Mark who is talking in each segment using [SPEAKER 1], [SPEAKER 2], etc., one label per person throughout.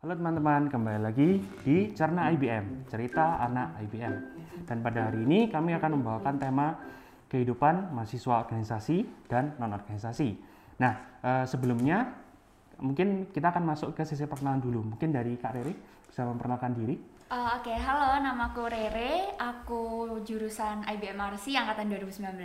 [SPEAKER 1] Halo teman-teman, kembali lagi di Cerna IBM, cerita anak IBM. Dan pada hari ini kami akan membawakan tema kehidupan mahasiswa organisasi dan non-organisasi. Nah, eh, sebelumnya mungkin kita akan masuk ke sesi perkenalan dulu. Mungkin dari Kak Riri bisa memperkenalkan diri.
[SPEAKER 2] Uh, Oke, halo, nama aku Rere, aku jurusan IBM RC angkatan 2019.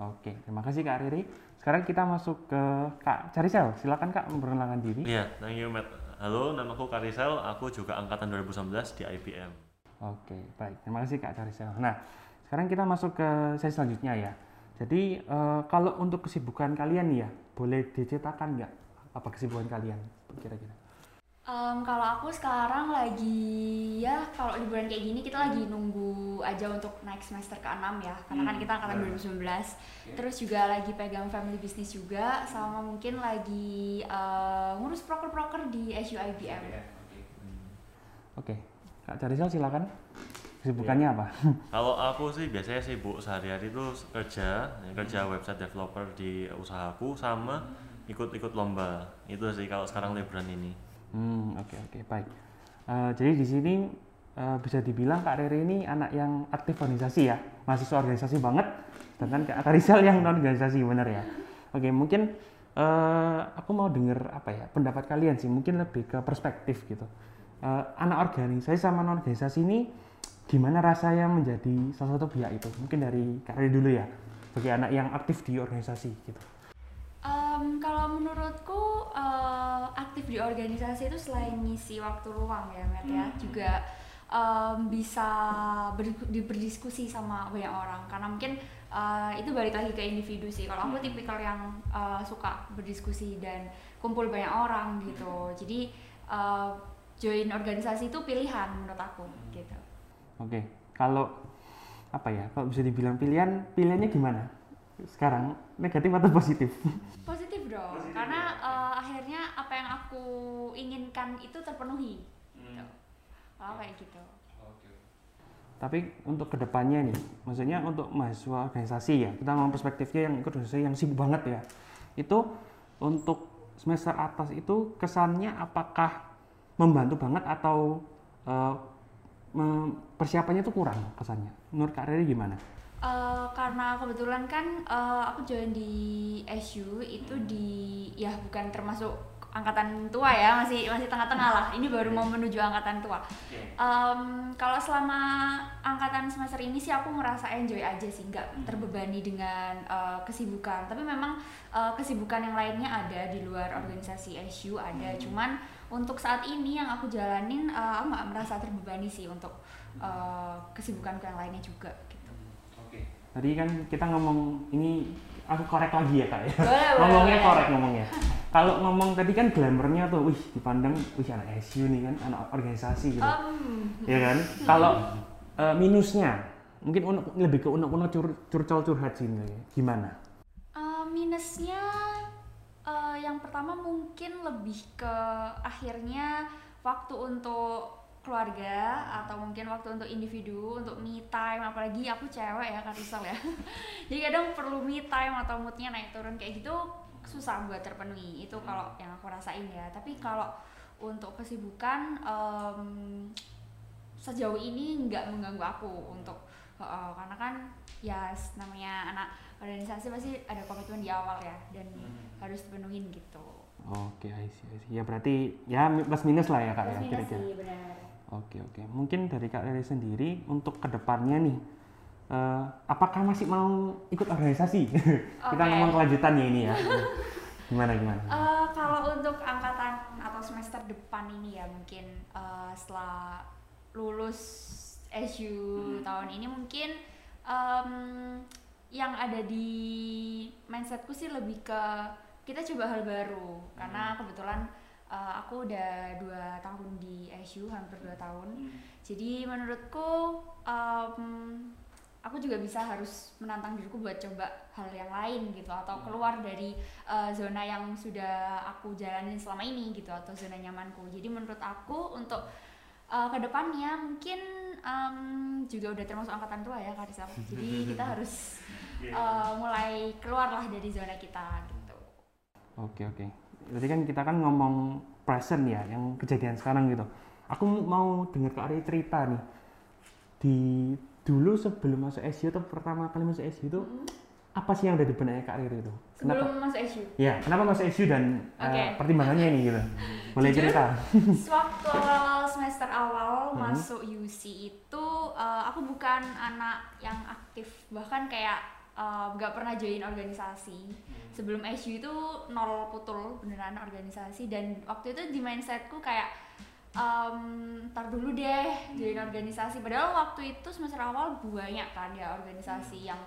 [SPEAKER 1] Oke, terima kasih Kak Riri. Sekarang kita masuk ke Kak Carisel. Silakan Kak memperkenalkan diri.
[SPEAKER 3] Iya, thank you Matt. Halo, namaku Karisel, aku juga angkatan 2019 di IBM.
[SPEAKER 1] Oke, baik. Terima kasih Kak Carisel. Nah, sekarang kita masuk ke sesi selanjutnya ya. Jadi, eh, kalau untuk kesibukan kalian ya, boleh diceritakan nggak apa kesibukan kalian kira-kira?
[SPEAKER 2] Um, kalau aku sekarang lagi ya kalau di bulan kayak gini kita lagi nunggu aja untuk naik semester ke-6 ya. Karena kan kita angkatan 2019 terus juga lagi pegang family business juga sama mungkin lagi uh, ngurus proker-proker di SU IBM
[SPEAKER 1] Oke, Kak Carisel silakan. Kesibukannya apa?
[SPEAKER 3] Kalau aku sih biasanya sibuk sehari-hari itu kerja, kerja website developer di usahaku sama ikut-ikut lomba. Itu sih kalau sekarang liburan ini.
[SPEAKER 1] Hmm, oke oke baik. Eh, jadi di sini eh, bisa dibilang Kak Rere ini anak yang aktif organisasi ya, mahasiswa organisasi banget. Sedangkan Kak Rizal yang non organisasi bener ya. Oke mungkin eh, aku mau denger apa ya pendapat kalian sih, mungkin lebih ke perspektif gitu. Eh, anak organisasi sama non organisasi ini gimana rasanya menjadi salah satu pihak itu? Mungkin dari Kak Rere dulu ya, sebagai anak yang aktif di organisasi gitu.
[SPEAKER 2] Um, kalau menurutku uh, aktif di organisasi itu selain ngisi waktu luang ya, Matt ya, juga um, bisa ber- di- berdiskusi sama banyak orang. Karena mungkin uh, itu balik lagi ke individu sih. Kalau aku tipikal yang uh, suka berdiskusi dan kumpul banyak orang gitu. Jadi uh, join organisasi itu pilihan menurut aku gitu.
[SPEAKER 1] Oke, kalau apa ya? Kalau bisa dibilang pilihan, pilihannya gimana? Sekarang negatif atau positif?
[SPEAKER 2] Positif dong, karena uh, akhirnya apa yang aku inginkan itu terpenuhi. Gitu. Kalau kayak gitu.
[SPEAKER 1] Tapi untuk ke depannya nih, maksudnya untuk mahasiswa organisasi ya, kita ngomong perspektifnya yang ikut organisasi yang sibuk banget ya. Itu untuk semester atas itu kesannya apakah membantu banget atau mem- persiapannya itu kurang kesannya? Menurut Kak Riri gimana?
[SPEAKER 2] Eh, karena kebetulan kan eh, aku join di SU itu di ya bukan termasuk angkatan tua ya masih masih tengah-tengah lah. Ini baru mau menuju angkatan tua. Em, kalau selama angkatan semester ini sih aku ngerasa enjoy aja sih nggak terbebani dengan eh, kesibukan. Tapi memang eh, kesibukan yang lainnya ada di luar organisasi SU ada. Cuman untuk saat ini yang aku jalanin eh, aku nggak merasa terbebani sih untuk eh, kesibukanku yang lainnya juga
[SPEAKER 1] Tadi kan kita ngomong ini aku korek lagi ya kak ya.
[SPEAKER 2] Boleh,
[SPEAKER 1] ngomongnya
[SPEAKER 2] boleh.
[SPEAKER 1] korek ngomongnya. Kalau ngomong tadi kan glamournya tuh, wih dipandang, wih anak SU nih kan, anak organisasi gitu.
[SPEAKER 2] Em,
[SPEAKER 1] ya kan? Kalau eh, minusnya, mungkin unek- lebih ke unek-unek cur curcol curhat sih ini. Gimana?
[SPEAKER 2] eh, minusnya eh, yang pertama mungkin lebih ke akhirnya waktu untuk keluarga atau mungkin waktu untuk individu untuk me time apalagi aku cewek ya Karisel ya jadi kadang perlu me time atau moodnya naik turun kayak gitu susah buat terpenuhi itu kalau yang aku rasain ya tapi kalau untuk kesibukan em, sejauh ini nggak mengganggu aku untuk uh, karena kan ya s- namanya anak organisasi pasti ada komitmen di awal ya dan harus dipenuhin gitu.
[SPEAKER 1] Oke, I see, I see. Ya berarti ya plus minus lah ya kak ya
[SPEAKER 2] Plus minus
[SPEAKER 1] kira-kira. Oke oke. Mungkin dari kak Rere sendiri untuk ke depannya nih, eh, apakah masih mau ikut organisasi? Kita
[SPEAKER 2] Oke.
[SPEAKER 1] ngomong kelanjutannya ini ya. gimana gimana?
[SPEAKER 2] Eh, kalau untuk angkatan atau semester depan ini ya mungkin eh, setelah lulus SU tahun ini mungkin em, yang ada di mindsetku sih lebih ke kita coba hal baru karena kebetulan eh, aku udah dua tahun di SU hampir dua tahun. Jadi menurutku em, aku juga bisa harus menantang diriku buat coba hal yang lain gitu atau keluar dari eh, zona yang sudah aku jalanin selama ini gitu atau zona nyamanku. Jadi menurut aku untuk eh, ke depannya mungkin em, juga udah termasuk angkatan tua ya Karisal jadi kita harus eh, mulai keluar lah dari zona kita gitu.
[SPEAKER 1] Oke oke. Jadi kan kita kan ngomong present ya, yang kejadian sekarang gitu. Aku mau dengar Kak Ari cerita nih. Di dulu sebelum masuk SU atau pertama kali masuk SU itu apa sih yang ada di benaknya Kak Riri itu? Kenapa?
[SPEAKER 2] Sebelum masuk SU.
[SPEAKER 1] Ya, kenapa masuk SU dan eh,
[SPEAKER 2] Oke.
[SPEAKER 1] pertimbangannya ini gitu? Boleh
[SPEAKER 2] Jujur?
[SPEAKER 1] cerita?
[SPEAKER 2] Sewaktu awal semester awal
[SPEAKER 1] Hmm.
[SPEAKER 2] masuk UC itu uh, aku bukan anak yang aktif bahkan kayak uh, nggak pernah join organisasi. Sebelum SU itu nol putul beneran organisasi dan waktu itu di mindsetku kayak um, ntar dulu deh join organisasi. Padahal waktu itu semester awal banyak kan ya organisasi yang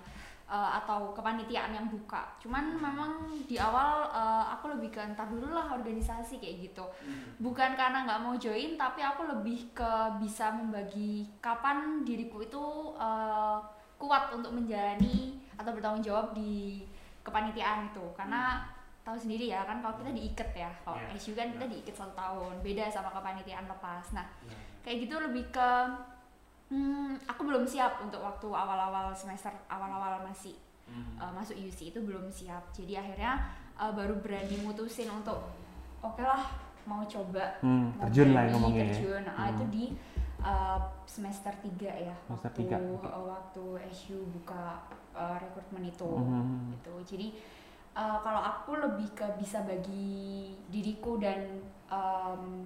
[SPEAKER 2] uh, atau kepanitiaan yang buka. Cuman memang di awal uh, aku lebih ke ntar dulu lah organisasi kayak gitu. Bukan karena nggak mau join tapi aku lebih ke bisa membagi kapan diriku itu uh, kuat untuk menjalani atau bertanggung jawab di kepanitiaan itu. Karena tahu sendiri ya kan kalau kita diikat ya kalau
[SPEAKER 1] Iya.
[SPEAKER 2] SU kan kita diikat satu tahun beda sama kepanitiaan lepas. Nah kayak gitu lebih ke hmm, aku belum siap untuk waktu awal-awal semester awal-awal masih uh, masuk UC itu belum siap. Jadi akhirnya uh, baru berani mutusin untuk oke lah mau coba
[SPEAKER 1] Hmm,
[SPEAKER 2] mau
[SPEAKER 1] terjun lah yang ngomongnya ya.
[SPEAKER 2] terjun. Nah,
[SPEAKER 1] Hmm.
[SPEAKER 2] itu di uh, semester 3 ya
[SPEAKER 1] Semester
[SPEAKER 2] waktu
[SPEAKER 1] tiga, oke.
[SPEAKER 2] uh, waktu SU buka uh, rekrutmen itu
[SPEAKER 1] Mhm.
[SPEAKER 2] gitu jadi uh, kalau aku lebih ke bisa bagi diriku dan um,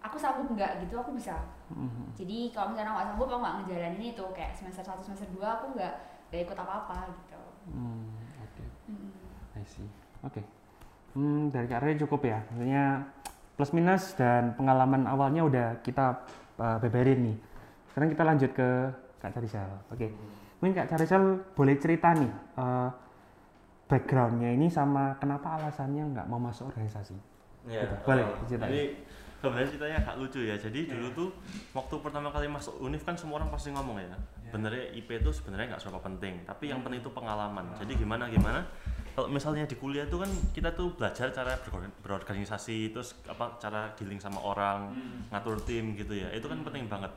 [SPEAKER 2] aku sanggup nggak gitu aku bisa
[SPEAKER 1] Mhm.
[SPEAKER 2] jadi kalau misalnya nggak sanggup aku nggak ngejalanin itu kayak semester 1 semester 2 aku nggak nggak ikut apa-apa gitu
[SPEAKER 1] Hmm, Oke,
[SPEAKER 2] Mm.
[SPEAKER 1] I see. Oke. Hmm, dari Kak Riri cukup ya. Maksudnya plus minus dan pengalaman awalnya udah kita uh, beberin nih. Sekarang kita lanjut ke Kak Carisel. Oke. Mungkin Kak Carisel boleh cerita nih uh, backgroundnya ini sama kenapa alasannya nggak mau masuk organisasi.
[SPEAKER 3] Ya,
[SPEAKER 1] Gitu. Boleh
[SPEAKER 3] oh,
[SPEAKER 1] diceritain.
[SPEAKER 3] Ini sebenarnya ceritanya agak lucu ya. Jadi dulu tuh waktu pertama kali masuk univ kan semua orang pasti ngomong ya. Benernya IP itu sebenarnya nggak seberapa penting, tapi yang penting itu pengalaman. Jadi gimana gimana? Kalau misalnya di kuliah tuh kan kita tuh belajar cara beror- berorganisasi, terus apa cara dealing sama orang, ngatur tim gitu ya. Itu kan penting banget.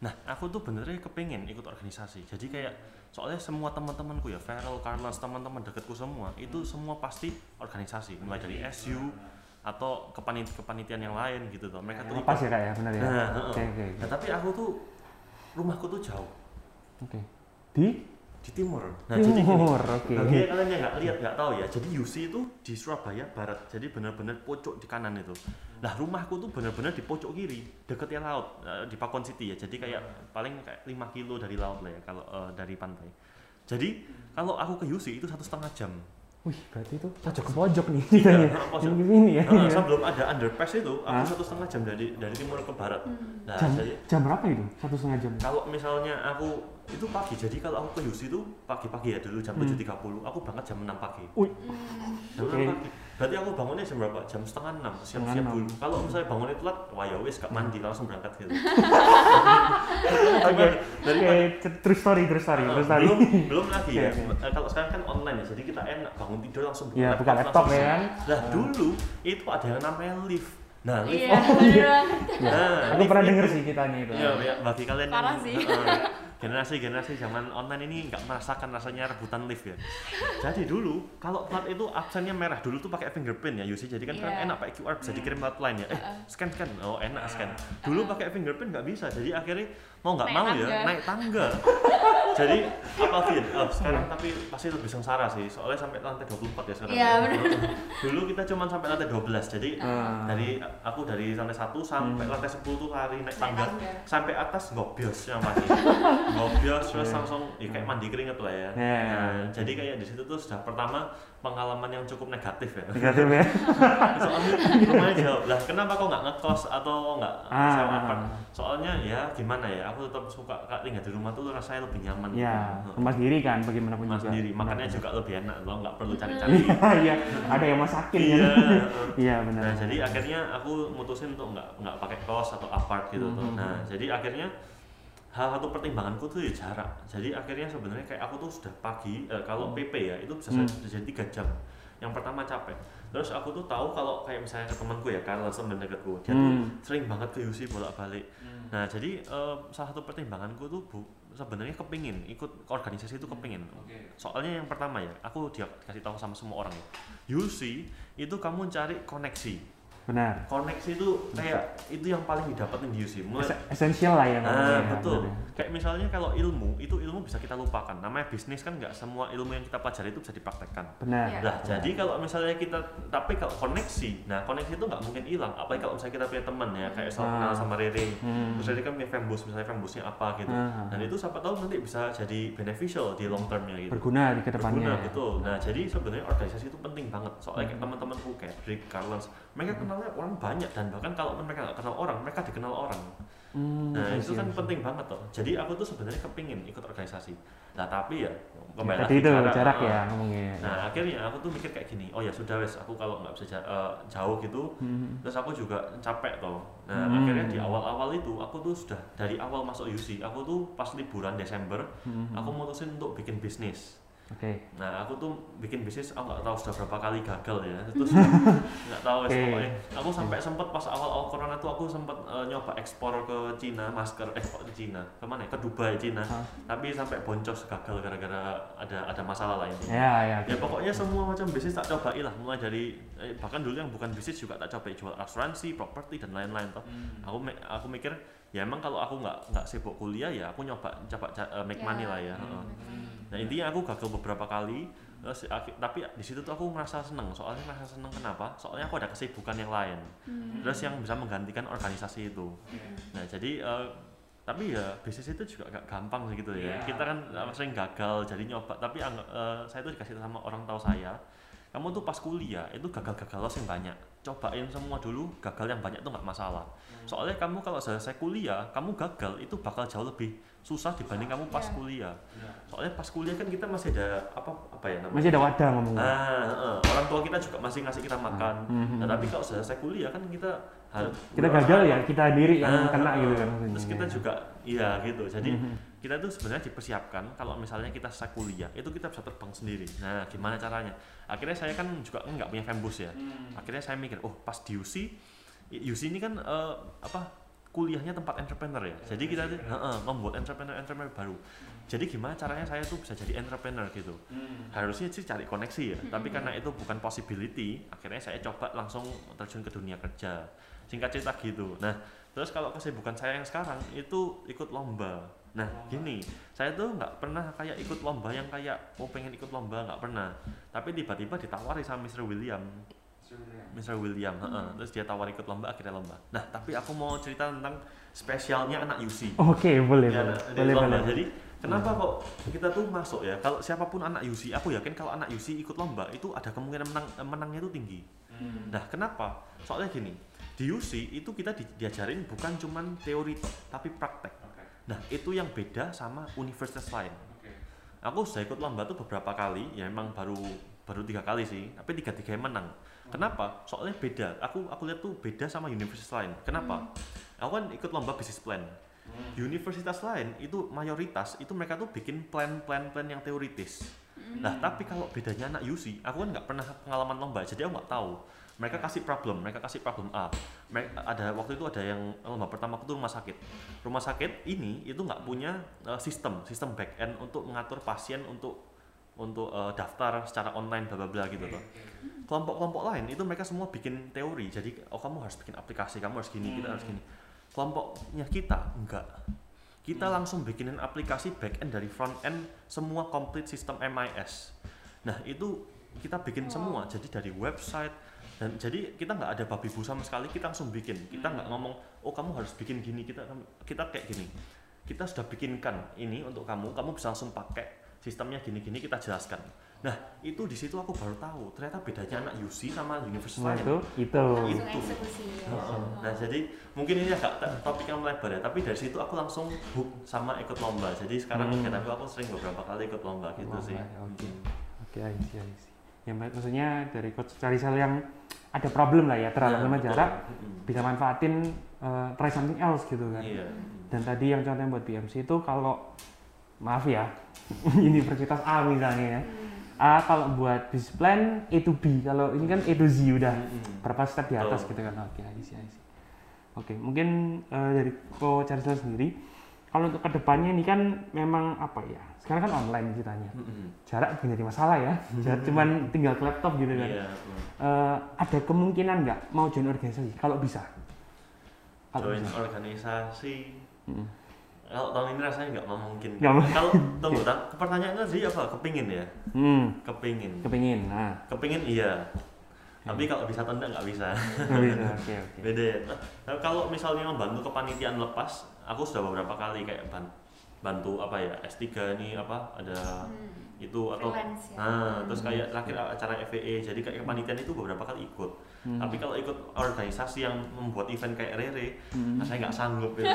[SPEAKER 3] Nah, aku tuh benernya kepengen ikut organisasi. Jadi kayak soalnya semua teman-temanku ya, Feral, Carlos, teman-teman deketku semua, itu semua pasti organisasi, mulai dari SU atau kepanit kepanitiaan yang lain gitu tuh. Mereka tuh
[SPEAKER 1] Lepas ya Kak ya, benar ya.
[SPEAKER 3] Nah.
[SPEAKER 1] Oke oke
[SPEAKER 3] Nah, tapi aku tuh rumahku tuh jauh
[SPEAKER 1] oke. Di
[SPEAKER 3] di timur. Nah, jadi gini,
[SPEAKER 1] timur, oke.
[SPEAKER 3] bagi kalian yang nggak lihat nggak tahu ya. Jadi UC itu di Surabaya Barat. Jadi benar-benar pojok di kanan itu. Nah, rumahku tuh benar-benar di pojok kiri, deketnya laut, eh, di Pakon City ya. Jadi kayak paling kayak 5 kilo dari laut lah ya kalau eh, dari pantai. Jadi kalau aku ke UC itu satu setengah jam.
[SPEAKER 1] Wih, berarti itu pojok ke pojok nih
[SPEAKER 3] Iya, pojok.
[SPEAKER 1] Yang gini ya.
[SPEAKER 3] Nah, sebelum ada underpass itu, aku satu setengah jam dari dari timur ke barat. Nah,
[SPEAKER 1] Jam,
[SPEAKER 3] jadi
[SPEAKER 1] jam berapa itu? Satu setengah jam.
[SPEAKER 3] kalau misalnya aku itu pagi jadi kalau aku ke UC itu pagi-pagi ya dulu jam
[SPEAKER 1] Hmm.
[SPEAKER 3] 7.30 aku berangkat jam 6 pagi
[SPEAKER 1] Wih,
[SPEAKER 3] jam
[SPEAKER 1] Oke.
[SPEAKER 3] 6 pagi berarti aku bangunnya jam berapa jam setengah 6
[SPEAKER 1] Setengah
[SPEAKER 3] siap-siap
[SPEAKER 1] enam.
[SPEAKER 3] dulu kalau misalnya bangunnya telat wah ya wis gak mandi langsung berangkat gitu
[SPEAKER 1] Oke,
[SPEAKER 3] dari
[SPEAKER 1] oke, c- true story, true story,
[SPEAKER 3] Uh,
[SPEAKER 1] true story.
[SPEAKER 3] belum belum lagi ya
[SPEAKER 1] oke.
[SPEAKER 3] Eh, kalau sekarang kan online ya jadi kita enak bangun tidur langsung
[SPEAKER 1] Ya, buka laptop
[SPEAKER 3] langsung
[SPEAKER 1] ya kan.
[SPEAKER 3] nah dulu itu ada yang namanya lift nah lift
[SPEAKER 2] iya bener banget.
[SPEAKER 3] nah
[SPEAKER 1] Aku
[SPEAKER 3] lift
[SPEAKER 1] pernah denger sih ceritanya itu.
[SPEAKER 3] Iya, ya, bagi kalian
[SPEAKER 2] Parah
[SPEAKER 3] yang
[SPEAKER 2] sih.
[SPEAKER 3] Eh, generasi-generasi zaman online ini nggak merasakan rasanya rebutan lift ya. Jadi dulu kalau plat itu absennya merah dulu tuh pakai fingerprint ya Yusi. Jadi kan kan
[SPEAKER 2] Iya.
[SPEAKER 3] enak pakai QR bisa dikirim lewat line ya. Eh scan scan. Oh enak scan. Dulu pakai fingerprint nggak bisa. Jadi akhirnya mau nggak mau ya
[SPEAKER 2] tangga.
[SPEAKER 3] naik tangga. Jadi apa Vin? Oh, sekarang tapi pasti lebih sengsara sih. Soalnya sampai lantai 24 ya sekarang.
[SPEAKER 2] Iya,
[SPEAKER 3] ya.
[SPEAKER 2] bener.
[SPEAKER 3] Dulu kita cuma sampai lantai 12. Jadi
[SPEAKER 1] Ah.
[SPEAKER 3] dari aku dari lantai 1 sampai
[SPEAKER 1] Hmm.
[SPEAKER 3] lantai 10 tuh lari naik
[SPEAKER 2] Naik
[SPEAKER 3] tangga
[SPEAKER 2] tangga.
[SPEAKER 3] sampai atas ngobios yang pasti ngobios terus
[SPEAKER 1] Iya.
[SPEAKER 3] langsung ya kayak mandi keringet lah ya
[SPEAKER 1] Iya.
[SPEAKER 3] Nah, jadi kayak di situ tuh sudah pertama pengalaman yang cukup negatif ya
[SPEAKER 1] Negatif ya.
[SPEAKER 3] soalnya rumahnya jauh lah kenapa kok nggak ngekos atau nggak
[SPEAKER 1] Ah.
[SPEAKER 3] sewa apart soalnya ya gimana ya aku tetap suka kak tinggal di rumah tuh rasanya lebih nyaman
[SPEAKER 1] Ya,
[SPEAKER 3] gitu.
[SPEAKER 1] rumah sendiri kan bagaimanapun
[SPEAKER 3] rumah
[SPEAKER 1] juga.
[SPEAKER 3] sendiri makannya
[SPEAKER 1] Benar.
[SPEAKER 3] juga lebih enak lo nggak perlu cari-cari
[SPEAKER 1] Iya, iya. Ada yang masakin
[SPEAKER 3] iya
[SPEAKER 1] kan. Iya, benar.
[SPEAKER 3] Nah, jadi akhirnya aku mutusin untuk nggak nggak pakai kos atau apart gitu tuh.
[SPEAKER 1] Mhm.
[SPEAKER 3] Nah, jadi akhirnya hal satu pertimbanganku tuh ya jarak. Jadi akhirnya sebenarnya kayak aku tuh sudah pagi eh, kalau PP ya itu bisa
[SPEAKER 1] Hmm.
[SPEAKER 3] jadi tiga jam. Yang pertama capek. Terus aku tuh tahu kalau kayak misalnya ke temanku ya Carlos teman dekatku, dia tuh
[SPEAKER 1] Hmm.
[SPEAKER 3] sering banget ke UC bolak-balik. Nah, jadi eh, salah satu pertimbanganku tuh bu, sebenarnya kepingin ikut organisasi itu kepingin. Soalnya yang pertama ya, aku dia kasih tahu sama semua orang ya. UC itu kamu cari koneksi.
[SPEAKER 1] Benar
[SPEAKER 3] koneksi itu kayak itu yang paling didapetin di UC mulai
[SPEAKER 1] Es- esensial lah ya
[SPEAKER 3] Nah,
[SPEAKER 1] ya,
[SPEAKER 3] betul.
[SPEAKER 1] benar ya.
[SPEAKER 3] Kayak misalnya kalau ilmu, itu ilmu bisa kita lupakan. Namanya bisnis kan nggak semua ilmu yang kita pelajari itu bisa dipraktekkan.
[SPEAKER 1] benar
[SPEAKER 2] Iya.
[SPEAKER 3] Nah, jadi kalau misalnya kita, tapi kalau koneksi, nah koneksi itu nggak mungkin hilang. Apalagi kalau misalnya kita punya teman ya, kayak saya
[SPEAKER 1] Ah.
[SPEAKER 3] kenal sama Rere,
[SPEAKER 1] Hmm.
[SPEAKER 3] terus Rere kan punya fanbus, misalnya fanbusnya apa gitu.
[SPEAKER 1] Ah.
[SPEAKER 3] Dan itu siapa tahu nanti bisa jadi beneficial di long termnya gitu.
[SPEAKER 1] berguna di ke depannya
[SPEAKER 3] Berguna,
[SPEAKER 1] ya.
[SPEAKER 3] betul. Nah, jadi sebenarnya organisasi itu penting banget. Soalnya kayak teman-temanku kayak Rick, Carlos, mereka kenalnya orang banyak dan bahkan kalau mereka nggak kenal orang, mereka dikenal orang.
[SPEAKER 1] Hmm,
[SPEAKER 3] Nah itu kan penting banget tuh. Jadi aku tuh sebenarnya kepingin ikut organisasi. Nah tapi ya kembali
[SPEAKER 1] tadi
[SPEAKER 3] lagi
[SPEAKER 1] itu
[SPEAKER 3] jarak,
[SPEAKER 1] jarak
[SPEAKER 3] uh,
[SPEAKER 1] ya ngomongnya
[SPEAKER 3] Nah akhirnya aku tuh mikir kayak gini. Oh ya sudah wes. Aku kalau nggak bisa uh, jauh gitu,
[SPEAKER 1] Hmm.
[SPEAKER 3] terus aku juga capek toh. Nah
[SPEAKER 1] Hmm.
[SPEAKER 3] akhirnya di awal-awal itu aku tuh sudah dari awal masuk UC, aku tuh pas liburan Desember,
[SPEAKER 1] Hmm.
[SPEAKER 3] aku mutusin untuk bikin bisnis.
[SPEAKER 1] Oke
[SPEAKER 3] Nah aku tuh bikin bisnis, aku nggak tahu sudah berapa kali gagal ya. Terus nggak tahu
[SPEAKER 1] Oke.
[SPEAKER 3] pokoknya. Aku sampai sempet pas awal-awal corona tuh aku sempet uh, nyoba ekspor ke Cina masker, eh kok ke Cina, ke mana ya? Ke Dubai Cina.
[SPEAKER 1] Hah?
[SPEAKER 3] Tapi sampai boncos gagal gara-gara ada ada masalah lain.
[SPEAKER 1] ya ya
[SPEAKER 3] Ya pokoknya semua macam bisnis tak cobain lah, mulai dari eh, bahkan dulu yang bukan bisnis juga tak coba jual asuransi, properti dan lain-lain toh. Aku mi- aku mikir ya emang kalau aku nggak nggak sibuk kuliah ya aku nyoba coba eh, make
[SPEAKER 2] Ya.
[SPEAKER 3] money lah ya. heeh. Nah intinya aku gagal beberapa kali, terus tapi di situ tuh aku ngerasa seneng. Soalnya ngerasa seneng kenapa? Soalnya aku ada kesibukan yang lain. Terus yang bisa menggantikan organisasi itu. Nah jadi eh, tapi ya bisnis itu juga gak gampang sih gitu ya. Kita kan eh, sering gagal jadi nyoba. Tapi eh, saya tuh dikasih tahu sama orang tahu saya, kamu tuh pas kuliah itu gagal-gagal loss yang banyak. Cobain semua dulu, gagal yang banyak tuh nggak masalah. Soalnya kamu kalau selesai kuliah, kamu gagal itu bakal jauh lebih susah dibanding kamu pas
[SPEAKER 2] Iya.
[SPEAKER 3] kuliah. Soalnya pas kuliah kan kita masih ada apa apa ya namanya?
[SPEAKER 1] masih ada wadah ngomongnya
[SPEAKER 3] Ah, heeh. orang tua kita juga masih ngasih kita makan.
[SPEAKER 1] Mhm.
[SPEAKER 3] Nah, tapi kalau selesai kuliah kan kita harus
[SPEAKER 1] kita gagal ya kita sendiri yang
[SPEAKER 3] Ah,
[SPEAKER 1] kena gitu kan
[SPEAKER 3] Terus kita juga iya gitu. Jadi
[SPEAKER 1] Mhm.
[SPEAKER 3] kita tuh sebenarnya dipersiapkan kalau misalnya kita selesai kuliah itu kita bisa terbang sendiri. Nah, gimana caranya? Akhirnya saya kan juga nggak punya fanbus ya. Akhirnya saya mikir, oh pas di UC, UC ini kan eh, apa kuliahnya tempat entrepreneur ya. Jadi kita tuh heeh, membuat entrepreneur-entrepreneur baru. Jadi gimana caranya saya tuh bisa jadi entrepreneur gitu? Harusnya sih cari koneksi ya, tapi karena itu bukan possibility, akhirnya saya coba langsung terjun ke dunia kerja. Singkat cerita gitu. Nah, terus kalau kesibukan saya yang sekarang itu ikut lomba. Nah, gini, saya tuh nggak pernah kayak ikut lomba yang kayak oh pengen ikut lomba nggak pernah. Tapi tiba-tiba ditawari sama Mr. William. Mr. William, heeh. terus dia tawar ikut lomba akhirnya lomba. Nah, tapi aku mau cerita tentang spesialnya anak UC.
[SPEAKER 1] oke boleh
[SPEAKER 3] Ya,
[SPEAKER 1] boleh boleh
[SPEAKER 3] lomba.
[SPEAKER 1] boleh
[SPEAKER 3] Jadi kenapa kok kita tuh masuk ya? Kalau siapa pun anak UC, aku yakin kalau anak UC ikut lomba itu ada kemungkinan menang menangnya itu tinggi. Nah, kenapa? Soalnya gini, di UC itu kita di- diajarin bukan cuman teori tapi praktek. Nah, itu yang beda sama universitas lain. Aku sudah ikut lomba tuh beberapa kali, ya emang baru baru tiga kali sih, tapi tiga tiga menang. Kenapa? Soalnya beda. Aku aku lihat tuh beda sama universitas lain. Kenapa? Aku kan ikut lomba bisnis plan. Universitas lain itu mayoritas itu mereka tuh bikin plan-plan plan yang teoritis. Nah tapi kalau bedanya anak UC, aku kan nggak pernah pengalaman lomba, jadi aku nggak tahu. Mereka kasih problem, mereka kasih problem A. Mereka, ada waktu itu ada yang lomba pertama aku tuh rumah sakit. Rumah sakit ini itu nggak punya eh, sistem, sistem back end untuk mengatur pasien untuk untuk eh, daftar secara online bla bla bla gitu loh. Kelompok-kelompok lain itu mereka semua bikin teori. Jadi oh kamu harus bikin aplikasi, kamu harus gini, kita harus gini. Kelompoknya kita enggak. Kita langsung bikinin aplikasi back end dari front end semua complete sistem MIS. Nah, itu kita bikin semua. Jadi dari website dan jadi kita nggak ada babi bu sama sekali kita langsung bikin kita nggak ngomong oh kamu harus bikin gini kita kita kayak gini kita sudah bikinkan ini untuk kamu kamu bisa langsung pakai sistemnya gini-gini kita jelaskan nah itu di situ aku baru tahu ternyata bedanya anak UC sama universitas
[SPEAKER 1] nah
[SPEAKER 3] lain
[SPEAKER 1] itu itu
[SPEAKER 2] langsung
[SPEAKER 3] Itu.
[SPEAKER 2] eksekusi ya.
[SPEAKER 3] Heeh. Nah jadi mungkin ini agak yang melebar ya, tapi dari situ aku langsung hook sama ikut lomba. Jadi sekarang
[SPEAKER 1] Hmm.
[SPEAKER 3] kegiatan aku aku sering beberapa kali ikut lomba gitu
[SPEAKER 1] Wah,
[SPEAKER 3] sih.
[SPEAKER 1] oke oke see, I see. yang baik maksudnya dari coach Carisel yang ada problem lah ya sama
[SPEAKER 3] betul.
[SPEAKER 1] jarak
[SPEAKER 3] Mm-mm.
[SPEAKER 1] bisa manfaatin eh, try something else gitu kan
[SPEAKER 3] Iya.
[SPEAKER 1] dan tadi yang contohnya buat BMC itu kalau maaf ya universitas A misalnya ya A kalau buat business plan A to B kalau ini kan A to Z udah berapa step di atas
[SPEAKER 3] Betul.
[SPEAKER 1] gitu kan oke I see, I see. oke mungkin eh, dari coach Carisel sendiri kalau untuk ke depannya ini kan memang apa ya? Sekarang kan online ceritanya. Jarak bukan jadi masalah ya. Jarak cuman tinggal ke laptop gitu kan.
[SPEAKER 3] Iya, betul.
[SPEAKER 1] Eh, ada kemungkinan nggak mau join organisasi? Kalau bisa. Kalau
[SPEAKER 3] join
[SPEAKER 1] bisa.
[SPEAKER 3] organisasi
[SPEAKER 1] Mm.
[SPEAKER 3] Kalau tahun ini rasanya nggak mungkin
[SPEAKER 1] Nggak mungkin.
[SPEAKER 3] kalau tunggu tak pertanyaannya tadi apa kepingin ya
[SPEAKER 1] Hmm,
[SPEAKER 3] kepingin
[SPEAKER 1] kepingin. Nah,
[SPEAKER 3] kepingin iya tapi kalau bisa tenda nggak bisa
[SPEAKER 1] nggak bisa. Oke, oke.
[SPEAKER 3] beda ya Nah, kalau misalnya membantu kepanitiaan lepas aku sudah beberapa kali kayak ban- bantu apa ya S3 nih apa ada
[SPEAKER 2] Hmm.
[SPEAKER 3] itu atau
[SPEAKER 2] Freelance ya.
[SPEAKER 3] nah terus kayak terakhir acara FVE jadi kayak kepanitiaan itu beberapa kali ikut
[SPEAKER 1] Hmm.
[SPEAKER 3] tapi kalau ikut organisasi yang membuat event kayak Rere
[SPEAKER 1] Hmm.
[SPEAKER 3] nah, saya nggak sanggup itu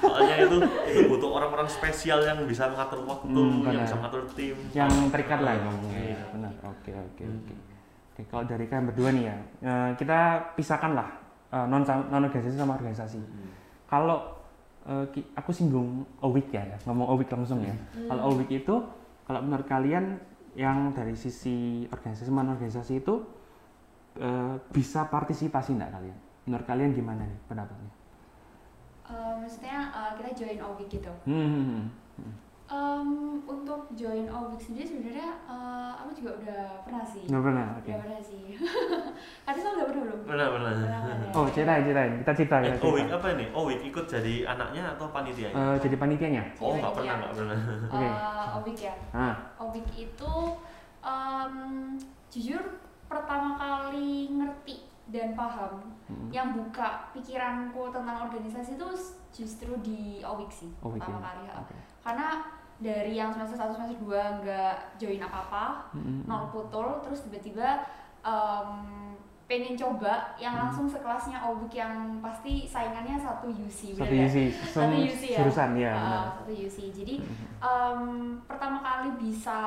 [SPEAKER 3] soalnya itu itu butuh orang-orang spesial yang bisa mengatur waktu
[SPEAKER 1] Hmm,
[SPEAKER 3] yang bisa mengatur tim
[SPEAKER 1] yang terikat lah
[SPEAKER 3] Iya.
[SPEAKER 1] ya benar oke oke
[SPEAKER 3] Hmm.
[SPEAKER 1] oke oke kalau dari kalian berdua nih ya eh, kita pisahkan lah eh, non non organisasi sama organisasi
[SPEAKER 3] Hmm.
[SPEAKER 1] kalau eh, aku singgung OWIC ya, ya, ngomong OWIC langsung ya
[SPEAKER 2] Hmm.
[SPEAKER 1] kalau OWIC itu kalau menurut kalian yang dari sisi organisasi non organisasi itu eh, bisa partisipasi enggak kalian menurut kalian gimana nih pendapatnya
[SPEAKER 2] Eh, maksudnya eh, kita join OWIC gitu.
[SPEAKER 1] hmm, hmm, hmm.
[SPEAKER 2] Em, untuk join OWIC sendiri sebenarnya eh, aku juga udah pernah sih.
[SPEAKER 1] nggak pernah oke
[SPEAKER 2] Udah pernah sih. Karena saya udah pernah belum?
[SPEAKER 3] benar
[SPEAKER 2] Pernah kan ya?
[SPEAKER 1] oh ceritain ceritain kita cerita ya
[SPEAKER 3] eh, Owik apa ini Owik ikut jadi anaknya atau panitia
[SPEAKER 1] Eh, jadi panitianya
[SPEAKER 3] oh nggak pernah nggak pernah
[SPEAKER 1] Oke.
[SPEAKER 2] Eh, OWIC ya.
[SPEAKER 1] ah
[SPEAKER 2] OWIC itu em, jujur pertama kali ngerti dan paham
[SPEAKER 1] Hmm.
[SPEAKER 2] yang buka pikiranku tentang organisasi itu justru di OWIC sih
[SPEAKER 1] OWIC
[SPEAKER 2] pertama
[SPEAKER 1] ya.
[SPEAKER 2] kali ya.
[SPEAKER 1] Oke.
[SPEAKER 2] karena dari yang semester 1 semester 2 nggak join apa-apa
[SPEAKER 1] Hmm, hmm,
[SPEAKER 2] nol putul terus tiba-tiba em, pengen coba yang
[SPEAKER 1] Hmm.
[SPEAKER 2] langsung sekelasnya OWIC yang pasti saingannya satu UC
[SPEAKER 1] satu
[SPEAKER 2] bener ya?
[SPEAKER 1] UC
[SPEAKER 2] Satu UC ya?
[SPEAKER 1] jurusan ya benar.
[SPEAKER 2] satu UC jadi em, pertama kali bisa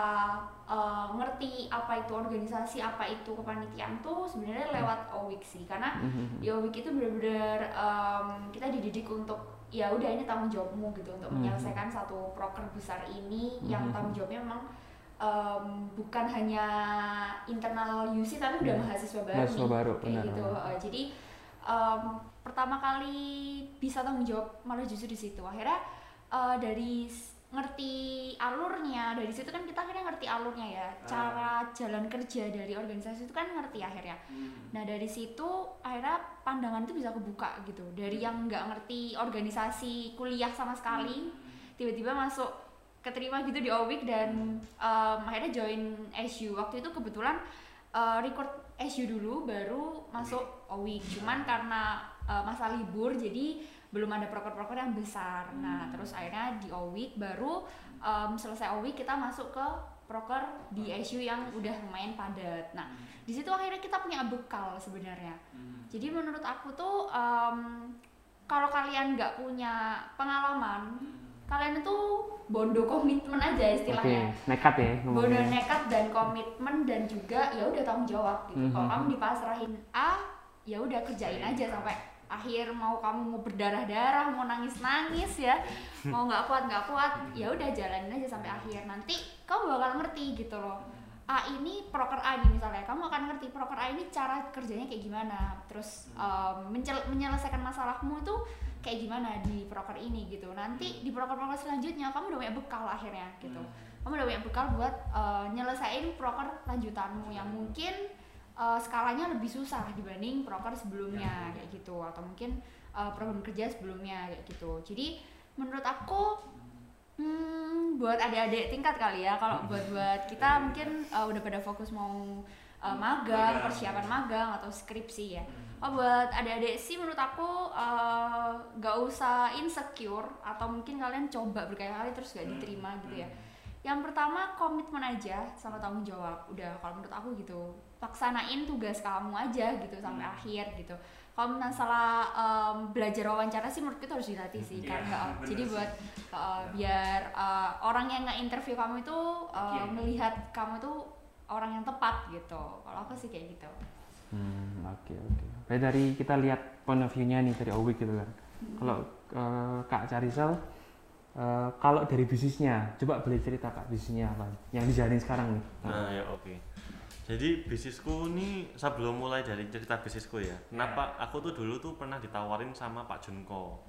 [SPEAKER 2] eh, ngerti apa itu organisasi apa itu kepanitiaan tuh sebenarnya lewat OWIC sih. Karena di OWIC itu benar-benar em, kita dididik untuk ya udah ini tanggung jawabmu gitu untuk menyelesaikan satu proker besar ini yang tanggung jawabnya memang em, bukan hanya internal UC tapi udah
[SPEAKER 1] Mhm.
[SPEAKER 2] mahasiswa baru
[SPEAKER 1] Mahasiswa baru,
[SPEAKER 2] kayak
[SPEAKER 1] benar,
[SPEAKER 2] gitu. Eh, jadi em, pertama kali bisa tanggung jawab malah justru di situ. Akhirnya eh, dari ngerti alurnya. Dari situ kan kita akhirnya ngerti alurnya ya. Cara jalan kerja dari organisasi itu kan ngerti akhirnya. Nah dari situ akhirnya pandangan itu bisa kebuka gitu. Dari yang nggak ngerti organisasi kuliah sama sekali tiba-tiba masuk keterima gitu di OWIC dan em, akhirnya join SU waktu itu kebetulan eh, record SU dulu baru masuk OWIC cuman karena eh, masa libur jadi belum ada proker-proker yang besar. Nah terus akhirnya di OWIC baru em, selesai OWIC kita masuk ke proker di SU yang udah lumayan padat. Nah di situ akhirnya kita punya bekal sebenarnya. Jadi menurut aku tuh em, kalau kalian nggak punya pengalaman kalian itu bondo komitmen aja istilahnya.
[SPEAKER 1] Nekat ya
[SPEAKER 2] bodoh
[SPEAKER 1] ngomongnya.
[SPEAKER 2] nekat dan komitmen dan juga ya udah tanggung jawab gitu. Kalau
[SPEAKER 1] Mhm.
[SPEAKER 2] kamu dipasrahin A, ya udah kerjain aja sampai akhir mau kamu mau berdarah-darah, mau nangis-nangis ya, mau nggak kuat nggak kuat, ya udah jalanin aja sampai akhir. Nanti kamu bakal ngerti gitu loh. A ini proker A nih misalnya, kamu akan ngerti proker A ini cara kerjanya kayak gimana, terus mencel- menyelesaikan masalahmu itu kayak gimana di proker ini gitu. Nanti di proker-proker selanjutnya kamu udah punya bekal akhirnya gitu kamu udah punya bekal buat uh, nyelesain proker lanjutanmu yang mungkin uh, skalanya lebih susah dibanding proker sebelumnya kayak gitu. Atau mungkin uh, program kerja sebelumnya kayak gitu. Jadi menurut aku hmm, buat adik-adik tingkat kali ya kalau buat buat kita mungkin uh, udah pada fokus mau uh, magang persiapan magang atau skripsi ya. Oh buat adik-adik sih menurut aku uh, gak usah insecure atau mungkin kalian coba berkali-kali terus gak diterima gitu ya. Yang pertama komitmen aja sama tanggung jawab. Udah kalau menurut aku gitu. Laksanain tugas kamu aja gitu sampai akhir gitu. Kalau masalah um, belajar wawancara sih menurut kita harus dilatih sih karena uh,
[SPEAKER 4] bener
[SPEAKER 2] jadi
[SPEAKER 4] sih.
[SPEAKER 2] buat uh, biar uh, orang yang nggak interview kamu itu uh,
[SPEAKER 4] Iya.
[SPEAKER 2] melihat kamu tuh orang yang tepat gitu. Kalau aku sih kayak gitu.
[SPEAKER 1] Hmm, oke oke. Berarti dari kita lihat point of view-nya nih dari Owik gitu kan. Kalau eh, Kak Carisel, eh, kalau dari bisnisnya, coba boleh cerita Kak bisnisnya apa yang dijalanin sekarang nih.
[SPEAKER 3] Nah ya oke. Jadi bisnisku ini sebelum mulai dari cerita bisnisku ya. Kenapa aku tuh dulu tuh pernah ditawarin sama Pak Junko.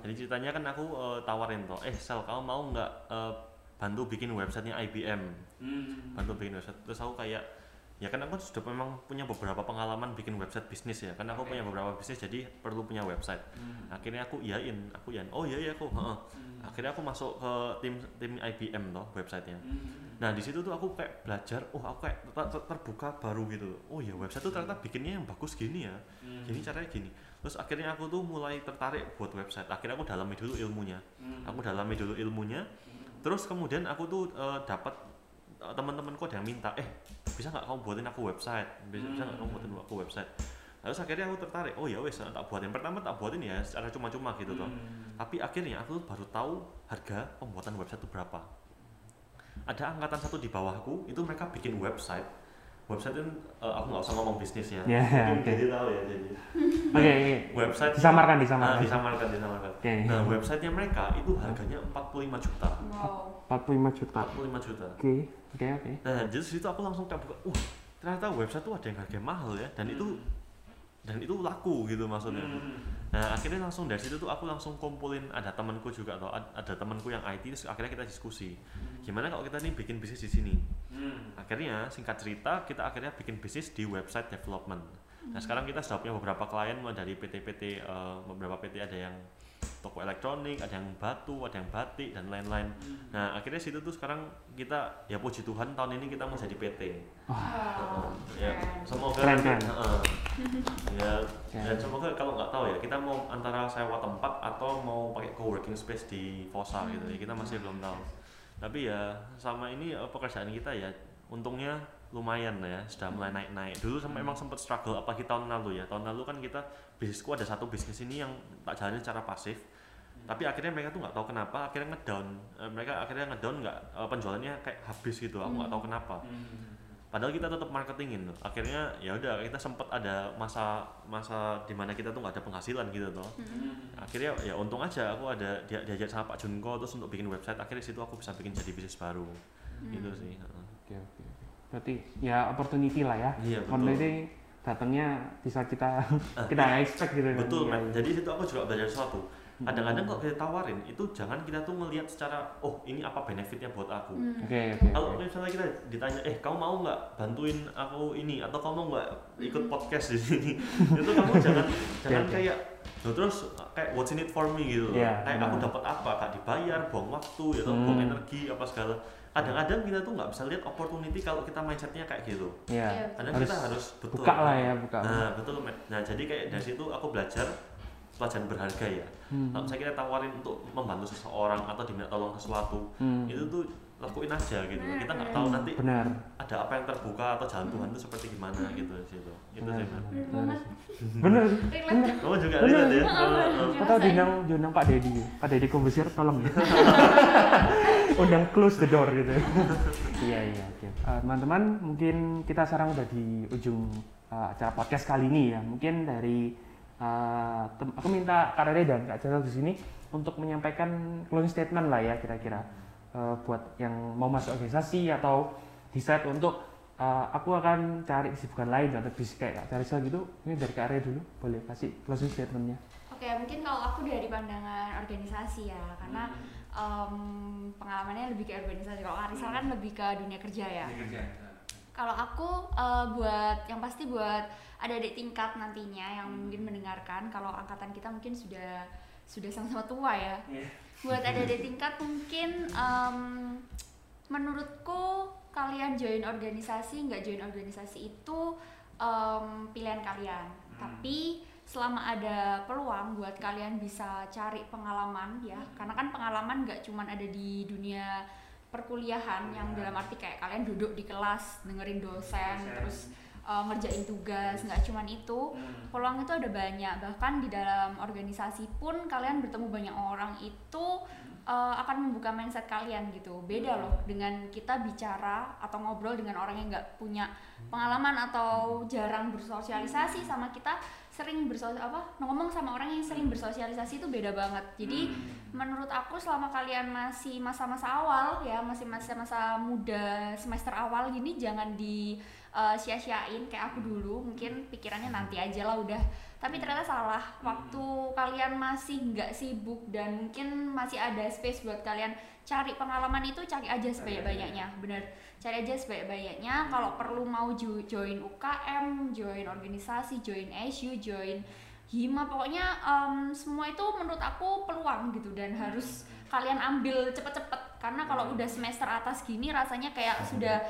[SPEAKER 3] jadi ceritanya kan aku eh, tawarin toh eh sel kamu mau nggak eh, bantu bikin websitenya IBM bantu bikin website terus aku kayak ya kan aku sudah memang punya beberapa pengalaman bikin website bisnis ya. Kan aku punya beberapa bisnis jadi perlu punya website. Akhirnya aku iyain aku iyain. Oh iya iya aku heeh. akhirnya aku masuk ke tim tim IBM toh websitenya. Nah di situ tuh aku kayak belajar oh aku kayak ter- ter- terbuka baru gitu loh. oh ya website tuh ternyata bikinnya yang bagus gini ya. Gini caranya gini. Terus akhirnya aku tuh mulai tertarik buat website. Akhirnya aku dalami dulu ilmunya. Aku dalami dulu ilmunya. Terus kemudian aku tuh eh, dapat eh, teman-temanku ada yang minta eh bisa nggak kamu buatin aku website? Bisa bisa nggak kamu buatin aku website? Terus akhirnya aku tertarik oh ya wes tak buatin. Pertama tak buatin ya secara cuma-cuma gitu toh. Tapi akhirnya aku baru tahu harga pembuatan website itu berapa. Ada angkatan satu di bawahku itu mereka bikin website website itu eh, aku nggak usah ngomong bisnis ya
[SPEAKER 1] Ya,
[SPEAKER 3] Mungkin
[SPEAKER 1] oke.
[SPEAKER 3] jadi tahu ya jadi
[SPEAKER 1] Oke, oke.
[SPEAKER 3] website
[SPEAKER 1] Disamarkan, disamarkan.
[SPEAKER 3] disamarkan disamarkan
[SPEAKER 1] Oke.
[SPEAKER 3] nah websitenya mereka itu harganya 45 juta
[SPEAKER 2] Wow.
[SPEAKER 1] 45 juta.
[SPEAKER 3] 45 juta
[SPEAKER 1] Oke, oke, oke.
[SPEAKER 3] Nah, jadi situ aku langsung kayak buka, uh, ternyata website tuh ada yang harganya mahal ya, dan itu dan itu laku gitu maksudnya. Nah, akhirnya langsung dari situ tuh aku langsung kumpulin ada temanku juga atau ad- ada temanku yang IT terus akhirnya kita diskusi. Gimana kalau kita nih bikin bisnis di sini? Akhirnya singkat cerita kita akhirnya bikin bisnis di website development. Nah, sekarang kita sudah punya beberapa klien mulai dari PT-PT eh, beberapa PT ada yang toko elektronik, ada yang batu, ada yang batik dan lain-lain. Nah, akhirnya situ tuh sekarang kita ya puji Tuhan tahun ini kita mau jadi PT.
[SPEAKER 2] Wow.
[SPEAKER 3] Ya,
[SPEAKER 2] Keren.
[SPEAKER 3] semoga
[SPEAKER 1] Keren, keren.
[SPEAKER 3] Heeh. ya,
[SPEAKER 1] Keren.
[SPEAKER 3] dan semoga kalau nggak tahu ya kita mau antara sewa tempat atau mau pakai co-working space di Fosa gitu ya kita masih belum tahu. Tapi ya sama ini eh, pekerjaan kita ya untungnya lumayan ya sudah mulai naik-naik. Dulu sampai emang sempat struggle apalagi tahun lalu ya. Tahun lalu kan kita bisnisku ada satu bisnis ini yang tak jalani secara pasif. Tapi akhirnya mereka tuh nggak tahu kenapa akhirnya ngedown. Eh, mereka akhirnya ngedown nggak eh, penjualannya kayak habis gitu. Aku nggak tahu kenapa padahal kita tetap marketingin akhirnya ya udah kita sempat ada masa masa di mana kita tuh nggak ada penghasilan gitu tuh akhirnya ya untung aja aku ada dia diajak sama Pak Junko terus untuk bikin website akhirnya situ aku bisa bikin jadi bisnis baru gitu sih.
[SPEAKER 1] Oke, oke. oke. Berarti ya opportunity lah ya.
[SPEAKER 3] Iya, betul.
[SPEAKER 1] Opportunity datangnya bisa kita kita nggak expect gitu. kan.
[SPEAKER 3] betul
[SPEAKER 1] Iya,
[SPEAKER 3] Matt.
[SPEAKER 1] iya.
[SPEAKER 3] jadi situ aku juga belajar sesuatu kadang-kadang kalau kita tawarin itu jangan kita tuh melihat secara oh ini apa benefitnya buat aku
[SPEAKER 1] Oke, oke.
[SPEAKER 3] kalau
[SPEAKER 1] oke.
[SPEAKER 3] misalnya kita ditanya eh kamu mau nggak bantuin aku ini atau kamu mau nggak ikut podcast di sini itu kamu jangan jangan
[SPEAKER 1] oke.
[SPEAKER 3] kayak "Loh, terus kayak what's in it for me gitu loh.
[SPEAKER 1] Iya,
[SPEAKER 3] kayak aku dapat apa kak dibayar buang waktu ya atau
[SPEAKER 1] Hmm.
[SPEAKER 3] buang energi apa segala kadang-kadang kita tuh nggak bisa lihat opportunity kalau kita mindsetnya kayak gitu
[SPEAKER 1] Iya.
[SPEAKER 2] Iya.
[SPEAKER 3] kadang
[SPEAKER 1] Harus
[SPEAKER 3] kita harus betul
[SPEAKER 1] buka lah ya, buka.
[SPEAKER 3] nah betul nah jadi kayak dari situ aku belajar pelajaran berharga ya
[SPEAKER 1] Hmm.
[SPEAKER 3] kalau misalnya kita tawarin untuk membantu seseorang atau diminta tolong sesuatu
[SPEAKER 1] Hmm.
[SPEAKER 3] itu tuh lakuin aja gitu kita nggak tahu nanti
[SPEAKER 1] Benar.
[SPEAKER 3] ada apa yang terbuka atau jalan Tuhan itu seperti gimana gitu di situ itu
[SPEAKER 1] Benar.
[SPEAKER 3] sih
[SPEAKER 1] Benar. Benar.
[SPEAKER 3] Kamu juga
[SPEAKER 1] Benar.
[SPEAKER 3] lihat ya
[SPEAKER 2] Benar.
[SPEAKER 1] Atau diundang diundang Pak Dedi. Pak Dedi Kombesir tolong ya. Undang close the door gitu. iya iya oke. Eh, teman-teman mungkin kita sekarang udah di ujung eh, acara podcast kali ini ya. Mungkin dari eh, tem- aku minta Kak Rere dan Kak Cecil di sini untuk menyampaikan closing statement lah ya kira-kira Eh, buat yang mau masuk organisasi atau decide untuk eh, aku akan cari kesibukan lain atau bisnis kayak Kak Cecil gitu. Ini dari Kak Rere dulu boleh kasih closing statementnya.
[SPEAKER 2] Oke, mungkin kalau aku dari pandangan organisasi ya, karena em, pengalamannya lebih ke organisasi. Kalau Arisal kan lebih ke dunia kerja ya. Kalau aku eh, buat yang pasti buat adik-adik tingkat nantinya yang mungkin mendengarkan, kalau angkatan kita mungkin sudah sudah sama-sama tua ya. Buat adik-adik tingkat mungkin em, menurutku kalian join organisasi nggak join organisasi itu em, pilihan kalian. Tapi selama ada peluang buat kalian bisa cari pengalaman ya, karena kan pengalaman nggak cuman ada di dunia perkuliahan yang dalam arti kayak kalian duduk di kelas dengerin dosen terus uh, ngerjain tugas nggak cuman itu. Peluang itu ada banyak. Bahkan di dalam organisasi pun kalian bertemu banyak orang itu uh, akan membuka mindset kalian gitu. Beda loh dengan kita bicara atau ngobrol dengan orang yang nggak punya pengalaman atau jarang bersosialisasi sama kita sering bersosial apa ngomong sama orang yang sering bersosialisasi itu beda banget. Jadi menurut aku selama kalian masih masa-masa awal ya masih masa-masa muda semester awal gini jangan di uh, sia-siain kayak aku dulu. Mungkin pikirannya nanti aja lah udah. Tapi ternyata salah. Waktu kalian masih nggak sibuk dan mungkin masih ada space buat kalian cari pengalaman itu cari aja sebanyak-banyaknya. bener cari aja sebanyak-banyaknya kalau perlu mau jo- join UKM join organisasi join SU join hima pokoknya em, semua itu menurut aku peluang gitu dan harus kalian ambil cepet-cepet. Karena kalau udah semester atas gini rasanya kayak sudah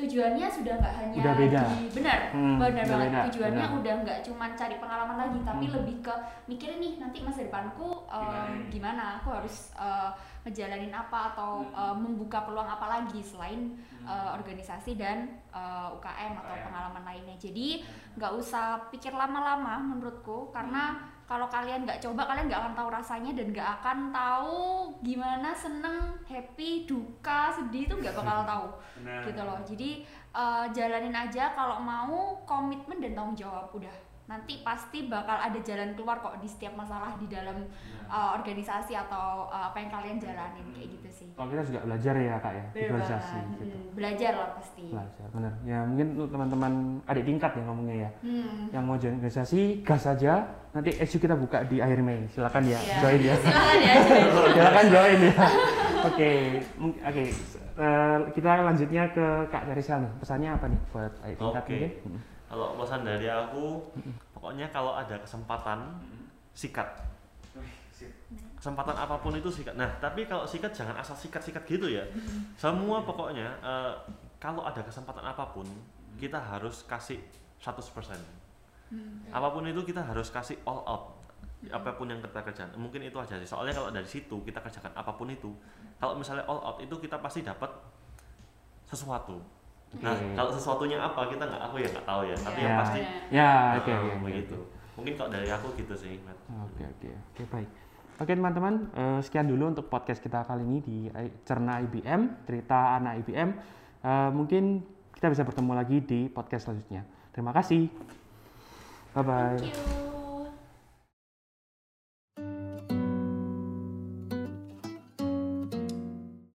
[SPEAKER 2] tujuannya sudah nggak hanya
[SPEAKER 1] Udah beda.
[SPEAKER 2] di benar
[SPEAKER 1] Hmm,
[SPEAKER 2] benar banget.
[SPEAKER 1] beda,
[SPEAKER 2] tujuannya
[SPEAKER 1] benar.
[SPEAKER 2] udah nggak cuma cari pengalaman lagi tapi
[SPEAKER 1] Hmm.
[SPEAKER 2] lebih ke mikirin nih nanti masa depanku em, gimana aku harus eh, ngejalanin apa atau eh, membuka peluang apa lagi selain eh, organisasi dan eh, UKM atau pengalaman lainnya. Jadi nggak usah pikir lama-lama menurutku karena kalau kalian nggak coba kalian nggak akan tahu rasanya dan nggak akan tahu gimana seneng happy duka sedih itu nggak bakal tahu. Gitu loh. Jadi eh, jalanin aja kalau mau komitmen dan tanggung jawab udah nanti pasti bakal ada jalan keluar kok di setiap masalah di dalam eh, organisasi atau eh, apa yang kalian jalanin kayak gitu sih
[SPEAKER 1] Kalau kita juga belajar ya kak ya, di
[SPEAKER 2] Bener
[SPEAKER 1] organisasi
[SPEAKER 2] banget.
[SPEAKER 1] gitu.
[SPEAKER 2] Hmm, belajar lah pasti
[SPEAKER 1] Belajar, bener. Ya mungkin untuk teman-teman adik tingkat ya ngomongnya ya.
[SPEAKER 2] Hmm.
[SPEAKER 1] Yang mau join organisasi, gas aja. Nanti SU kita buka di akhir Mei. Silakan ya,
[SPEAKER 2] Iya.
[SPEAKER 1] join ya.
[SPEAKER 2] silakan ya join.
[SPEAKER 1] Silakan join ya. Oke, oke. S- eh, kita lanjutnya ke Kak Darisal nih. Pesannya apa nih buat adik tingkat
[SPEAKER 3] Oke.
[SPEAKER 1] mungkin?
[SPEAKER 3] Kalau pesan dari aku, pokoknya kalau ada kesempatan, sikat. Kesempatan apa pun itu sikat. Nah, tapi kalau sikat jangan asal sikat-sikat gitu ya. Semua pokoknya eh, kalau ada kesempatan apa pun, kita harus kasih 100%. Apa pun itu kita harus kasih all out. Apa pun yang kita kerjakan. Mungkin itu aja sih. Soalnya kalau dari situ kita kerjakan apa pun itu, kalau misalnya all out itu kita pasti dapat sesuatu. Nah,
[SPEAKER 1] Oke.
[SPEAKER 3] kalau sesuatunya apa kita nggak aku ya nggak tahu ya. Tapi yang
[SPEAKER 1] Ya.
[SPEAKER 3] pasti
[SPEAKER 1] Ya,
[SPEAKER 3] eh,
[SPEAKER 1] oke,
[SPEAKER 3] begitu. Mungkin kalau dari aku gitu sih.
[SPEAKER 1] Oke oke oke baik. Oke teman-teman eh, sekian dulu untuk podcast kita kali ini di I- Cerna IBM cerita anak IBM. Eh, mungkin kita bisa bertemu lagi di podcast selanjutnya. Terima kasih. Bye bye.
[SPEAKER 2] thank you